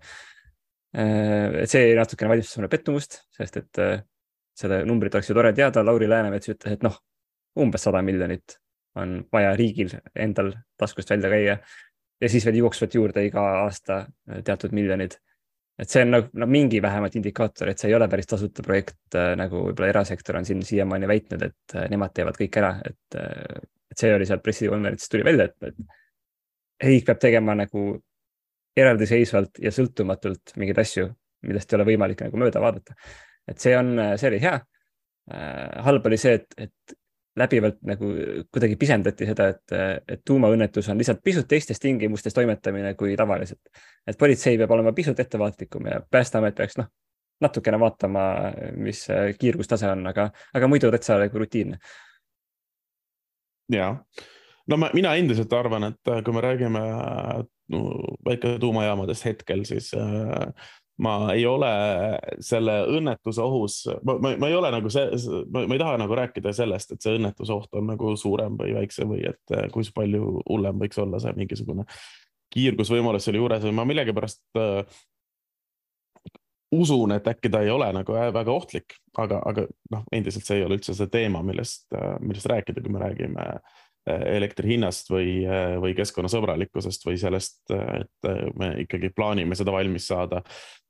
et see natukene valmistas mulle pettumust, sest et äh, selle numbrit oleks ju tore teada, Lauri Läänemets ütles, et noh, umbes sada miljonit on vaja riigil endal taskust välja käia. Ja siis veel jooksvalt juurde iga aasta äh, teatud miljonid. Et see on nagu no, mingi vähemalt indikaator, et see ei ole päris tasuta projekt, nagu võib-olla erasektor on siin siiamaani väitnud, et äh, nemad teevad kõik ära, et, äh, et see oli seal pressikonverentsis tuli välja, et riik peab tegema nagu eraldiseisvalt ja sõltumatult mingeid asju, millest ei ole võimalik nagu mööda vaadata. et see on, see oli hea. halb oli see, et, et läbivalt nagu kuidagi pisendati seda, et, et tuumaõnnetus on lihtsalt pisut teistes tingimustes toimetamine kui tavaliselt. et politsei peab olema pisut ettevaatlikum ja Päästeamet peaks noh, natukene vaatama, mis kiirgustase on, aga, aga muidu täitsa nagu rutiinne. ja, no ma, mina endiselt arvan, et kui me räägime no, väiketuumajaamadest hetkel, siis äh, ma ei ole selle õnnetuse ohus, ma, ma, ma ei ole nagu see, ma ei taha nagu rääkida sellest, et see õnnetuse oht on nagu suurem või väiksem või et kui palju hullem võiks olla see mingisugune kiirgusvõimalus selle juures või ma millegipärast äh, usun, et äkki ta ei ole nagu väga ohtlik, aga, aga noh, endiselt see ei ole üldse see teema, millest, millest rääkida, kui me räägime elektri hinnast või, või keskkonnasõbralikkusest või sellest, et me ikkagi plaanime seda valmis saada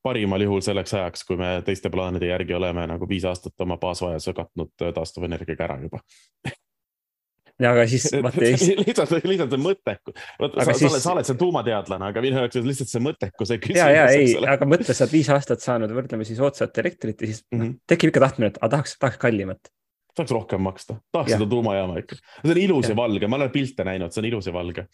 parimal juhul selleks ajaks, kui me teiste plaanide järgi oleme nagu viis aastat oma baasvajaduse katnud taastuvenergiaga ära juba ja aga siis vaata lihtsalt, lihtsalt see mõte, sa, siis... sa oled, see tuumateadlane, aga minu jaoks on lihtsalt see mõttekuse küsimus. ja, ja ei, aga mõtle, sa oled viis aastat saanud võrdlemisi soodsat elektrit ja siis mm -hmm. tekib ikka tahtmine, et tahaks, tahaks kallimat. Tahaks rohkem maksta, tahaks ja. seda tuumajaama ikka. see on ilus ja, ja valge, ma olen pilte näinud, see on ilus ja valge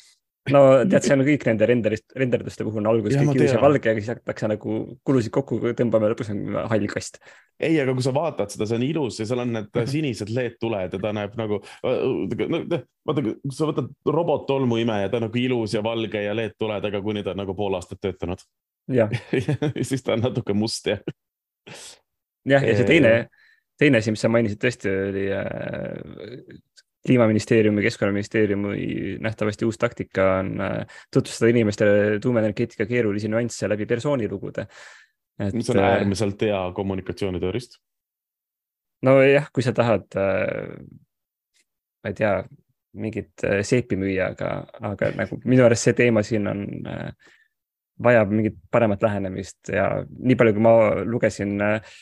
no tead, see on kõik nende renderist, renderduste puhul on alguses kõik ilus ja valge, aga siis hakatakse nagu kulusid kokku tõmbama ja lõpus on hall kast. ei, aga kui sa vaatad seda, see on ilus ja seal on need sinised LED-tuled ja ta näeb nagu no,, vaata, kui sa võtad robottolmuimeja, ta on nagu ilus ja valge ja LED-tuledega, kuni ta on nagu pool aastat töötanud. ja siis ta on natuke must ja. jah, ja see teine, teine asi, mis sa mainisid, tõesti oli äh, kliimaministeeriumi, keskkonnaministeeriumi nähtavasti uus taktika on tutvustada inimestele tuumaenergeetika keerulisi nüansse läbi persoonilugude. mis on äärmiselt hea kommunikatsioonitööriist. nojah, kui sa tahad, ma ei tea, mingit seepi müüa, aga, aga nagu minu arust see teema siin on, vajab mingit paremat lähenemist ja nii palju, kui ma lugesin äh,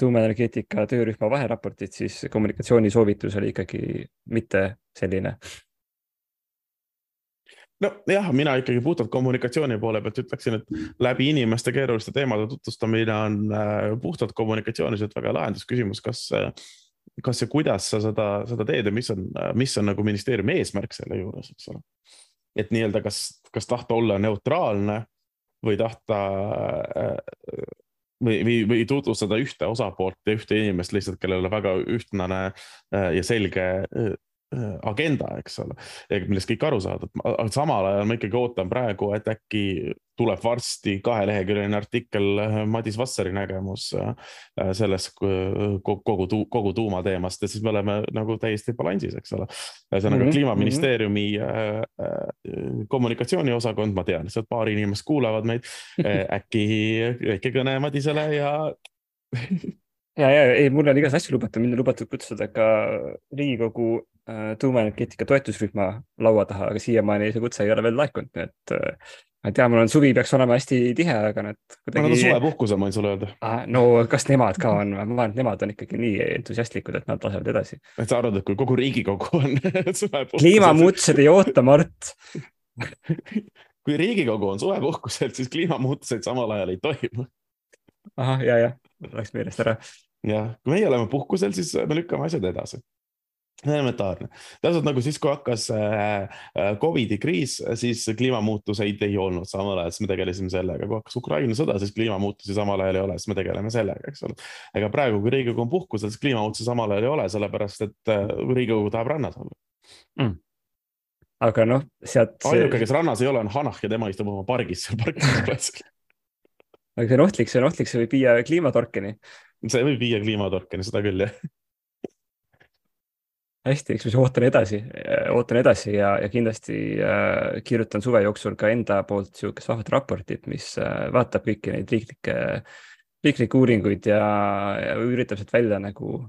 tuumaenergeetika töörühma vaheraportit, siis kommunikatsioonisoovitus oli ikkagi mitte selline. nojah, mina ikkagi puhtalt kommunikatsiooni poole pealt ütleksin, et läbi inimeste keeruliste teemade tutvustamine on puhtalt kommunikatsiooniliselt väga lahendusküsimus, kas, kas ja kuidas sa seda, seda teed ja mis on, mis on nagu ministeeriumi eesmärk selle juures, eks ole. et nii-öelda, kas, kas tahta olla neutraalne või tahta või, või, või tutvustada ühte osapoolt ja ühte inimest lihtsalt, kellel on väga ühtlane ja selge agenda, eks ole, millest kõik aru saavad, et samal ajal ma ikkagi ootan praegu, et äkki tuleb varsti kaheleheküljeline artikkel Madis Vassari nägemus selles kogu, kogu tuumateemast ja siis me oleme nagu täiesti balansis, eks ole. ühesõnaga mm -hmm. kliimaministeeriumi -hmm. kommunikatsiooniosakond, ma tean, sealt paar inimest kuulavad meid äkki väike kõne Madisele ja ja, ja ei, mul on igast asju lubatud, mind on lubatud kutsuda ka Riigikogu äh, tuumaenergeetika toetusrühma laua taha, aga siiamaani see kutse ei ole veel laekunud, nii et äh, ma ei tea, mul on suvi peaks olema hästi tihe, aga nad kuidagi. Nad on suvepuhkusel, ma võin sulle öelda ah,. no kas nemad ka on, ma arvan, et nemad on ikkagi nii entusiastlikud, et nad lasevad edasi. et sa arvad, et kui kogu Riigikogu on suvepuhkusel? kliimamuutused ei oota, Mart kui Riigikogu on suvepuhkusel, siis kliimamuutused samal ajal ei toimu. ahah, ja, jah, läks meelest ära jah, kui meie oleme puhkusel, siis me lükkame asjad edasi elementaarne, täpselt nagu siis, kui hakkas äh, äh, Covidi kriis, siis kliimamuutuseid ei olnud samal ajal, siis me tegelesime sellega, kui hakkas Ukraina sõda, siis kliimamuutusi samal ajal ei ole, siis me tegeleme sellega, eks ole. ega praegu, kui Riigikogu on puhkusel, siis kliimamuutusi samal ajal ei ole, sellepärast et äh, Riigikogu tahab rannas olla. Mm. aga noh, sealt ainuke, kes rannas ei ole, on Hanah ja tema istub oma pargis seal parkimisplatsil aga see on ohtlik, see on ohtlik, see võib viia kliimatorkeni. See võib viia kliimatorkeni, seda küll, jah hästi, eks ma siis ootan edasi, ootan edasi ja, ja kindlasti äh, kirjutan suve jooksul ka enda poolt niisugust vahvat raportit, mis äh, vaatab kõiki neid riiklikke, riiklikke uuringuid ja, ja üritab sealt välja nagu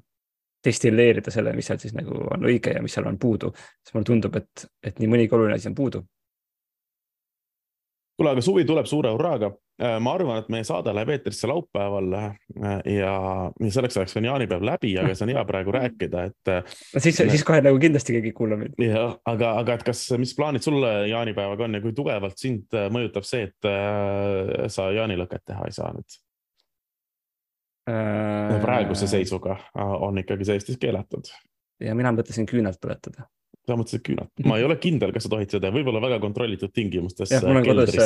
destilleerida selle, mis seal siis nagu on õige ja mis seal on puudu. sest mulle tundub, et, et nii mõnigi oluline asi on puudu kuule, aga suvi tuleb suure hurraaga. Äh, ma arvan, et meie saade läheb eetrisse laupäeval äh, ja, ja selleks ajaks on jaanipäev läbi, aga see on hea praegu rääkida, et. Äh, no siis, siis kohe nagu kindlasti keegi kuulab meid. jah, aga, aga et kas, mis plaanid sul jaanipäevaga on ja kui tugevalt sind mõjutab see, et sa jaanilõket teha ei saa nüüd? praeguse seisuga on ikkagi see Eestis keelatud. ja mina mõtlesin küünalt põletada sa mõtlesid küünalt, ma ei ole kindel, kas sa tohid seda, võib-olla väga kontrollitud tingimustes. jah, mul on kodus,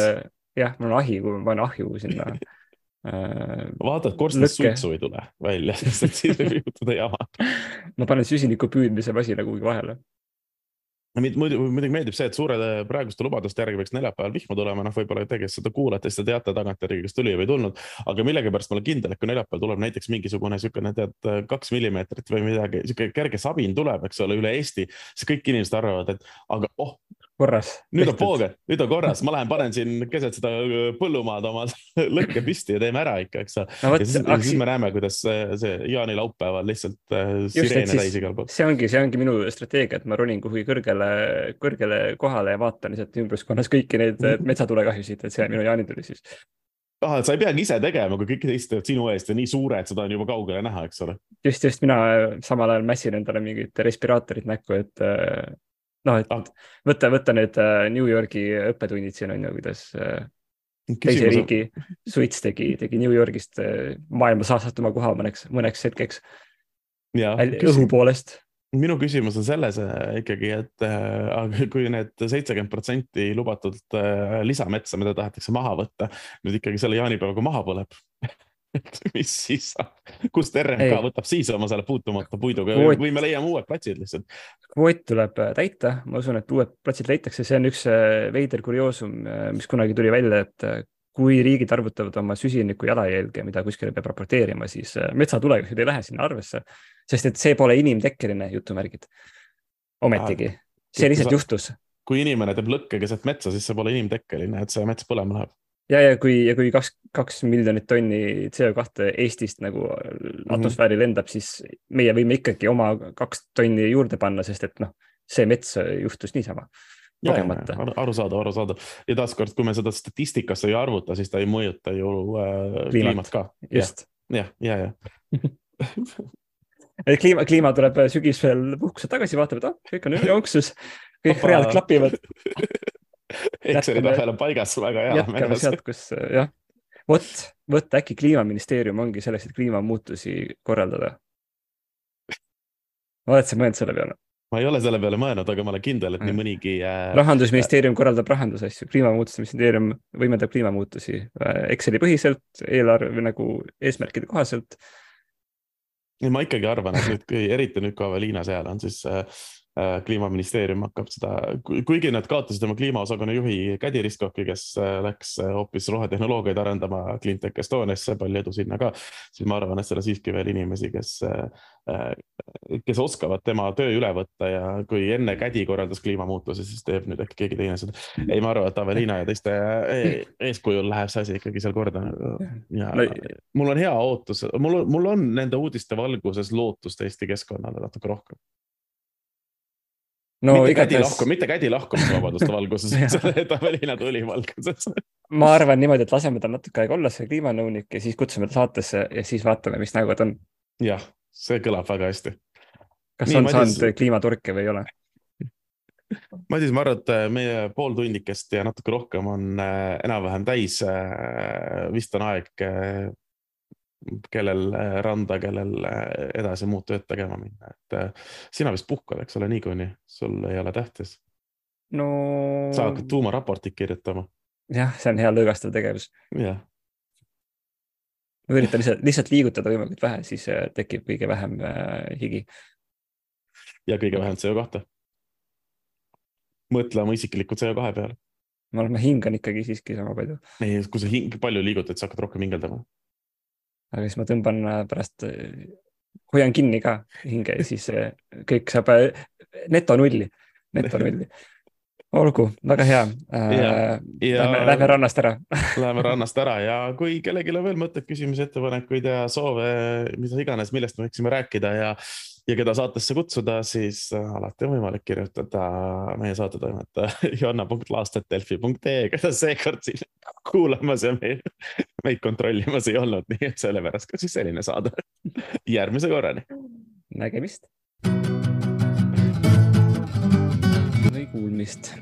jah, mul on ahi, kui ma panen ahju sinna äh,. vaata, et korstnast suitsu ei tule välja, sest et siis võib juhtuda jama. ma panen süsiniku püüdmise masina kuhugi vahele muidu muidugi meeldib see, et suured praeguste lubaduste järgi võiks neljapäeval vihma tulema, noh, võib-olla te, kes seda kuulate, siis te teate tagantjärgi, kas tuli või ei tulnud. aga millegipärast ma olen kindel, et kui neljapäeval tuleb näiteks mingisugune niisugune, tead, kaks millimeetrit või midagi, niisugune kerge sabin tuleb, eks ole, üle Eesti, siis kõik inimesed arvavad, et aga oh, korras. nüüd on pooge, nüüd on korras, ma lähen panen siin keset seda äh, põllumaad oma lõkke püsti ja teeme ära ikka, eks ole no,. ja siis, aksi... siis me näeme, kuidas see, see jaanilaupäeval lihtsalt äh, sireene täis igal pool. see ongi, see ongi minu strateegia, et ma ronin kuhugi kõrgele, kõrgele kohale ja vaatan lihtsalt ümbruskonnas kõiki neid metsatulekahjusid, et see on minu jaanituli siis ah, et sa ei peagi ise tegema, kui kõik teised teevad sinu eest ja nii suure, et seda on juba kaugele näha, eks ole. just, just mina samal ajal mässin endale mingit respiraatorit näkku, et noh, et võtta, võtta need äh, New Yorgi õppetunnid siin on ju, kuidas äh, teise riigi suits tegi, tegi New Yorgist äh, maailma saastatuma koha mõneks, mõneks hetkeks. õhu poolest minu küsimus on selles ikkagi, et kui need seitsekümmend protsenti lubatud äh, lisametsa, mida tahetakse maha võtta, nüüd ikkagi selle jaanipäevaga maha põleb et mis siis saab, kust RMK ei. võtab siis oma selle puutumata puiduga Kvoot... või me leiame uued platsid lihtsalt? kvoot tuleb äh, täita, ma usun, et uued platsid leitakse, see on üks äh, veider kurioosum, äh, mis kunagi tuli välja, et kui riigid arvutavad oma süsiniku jalajälge, mida kuskile peab raporteerima, siis metsatulekahjud ei lähe sinna arvesse, sest et see pole inimtekkeline jutumärgid. ometigi, see lihtsalt juhtus. kui inimene teeb lõkke keset metsa, siis see pole inimtekkeline, et see mets põlema läheb ja, ja kui, ja kui kaks, kaks miljonit tonni CO2 Eestist nagu mhm. atmosfääri mm -hmm. lendab, siis meie võime ikkagi oma kaks tonni juurde panna, sest et noh, see mets juhtus niisama. arusaadav, arusaadav ja taaskord, kui me seda statistikasse ei arvuta, siis ta ei mõjuta ju äh, kliimat. ka. just. jah, ja, ja, ja. kliima, kliima tuleb sügisel puhkuselt tagasi, vaatab, et ah, kõik on jooksus, kõik read klapivad Exceli tabel on paigas, väga hea. jätkame sealt, kus jah, vot, vot äkki kliimaministeerium ongi selleks, et kliimamuutusi korraldada. oled sa mõelnud selle peale? ma ei ole selle peale mõelnud, aga ma olen kindel, et nii mõnigi äh,. rahandusministeerium korraldab rahandusasju, kliimamuutuste ministeerium võimendab kliimamuutusi äh, Exceli põhiselt, eelarve nagu eesmärkide kohaselt. ma ikkagi arvan, et nüüd, eriti nüüd, kui Aveliina seal on, siis äh, kliimaministeerium hakkab seda, kuigi nad kaotasid oma kliimaosakonna juhi Kädi Riskoki, kes läks hoopis rohetehnoloogiaid arendama Cleantech Estoniasse, palju edu sinna ka, siis ma arvan, et seal on siiski veel inimesi, kes, kes oskavad tema töö üle võtta ja kui enne Kädi korraldas kliimamuutusi, siis teeb nüüd äkki keegi teine seda. ei, ma arvan, et Aveliina ja teiste eeskujul läheb see asi ikkagi seal korda ja no, mul on hea ootus, mul, mul on nende uudiste valguses lootust Eesti keskkonnale natuke rohkem no mitte igatahes... kädi lahku, mitte kädi lahkumise vabaduste valguses et Aveliina tuli valguses ma arvan niimoodi, et laseme tal natuke aega olla see kliimanõunik ja siis kutsume ta saatesse ja siis vaatame, mis nägu ta on. jah, see kõlab väga hästi. kas Nii, on Madis... saanud kliimaturke või ei ole? Madis, ma arvan, et äh, meie pool tunnikest ja natuke rohkem on äh, enam-vähem täis. Äh, vist on aeg kellel äh, randa, kellel äh, edasi muud tööd tegema minna, et äh, sina vist puhkad, eks ole, niikuinii, sul ei ole tähtis. no. sa hakkad tuumaraportit kirjutama. jah, see on hea lõõgastav tegevus. jah. ma üritan lihtsalt, lihtsalt liigutada võimalikult vähe, siis tekib kõige vähem äh, higi. ja kõige vähem CO2. mõtle oma isikliku CO2 peale. ma arvan, ma hingan ikkagi siiski sama palju. ei, kui sa hing, palju liigutad, sa hakkad rohkem hingeldama aga siis ma tõmban äh, pärast, äh, hoian kinni ka hinge ja siis äh, kõik saab neto nulli, neto nulli. olgu, väga hea. Lähme, lähme rannast ära Läheme rannast ära ja kui kellelgi on veel mõtteid, küsimusi, ettepanekuid ja soove, mida iganes, millest me võiksime rääkida ja ja keda saatesse kutsuda, siis äh, alati on võimalik kirjutada meie saatetoimetaja joanna.laastet.delfi.ee, keda seekord siin kuulamas ja meid, meid kontrollimas ei olnud, nii et sellepärast ka siis selline saade. järgmise korrani. nägemist. või kuulmist.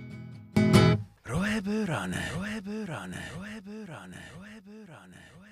rohepöörane, rohepöörane, rohepöörane, rohepöörane.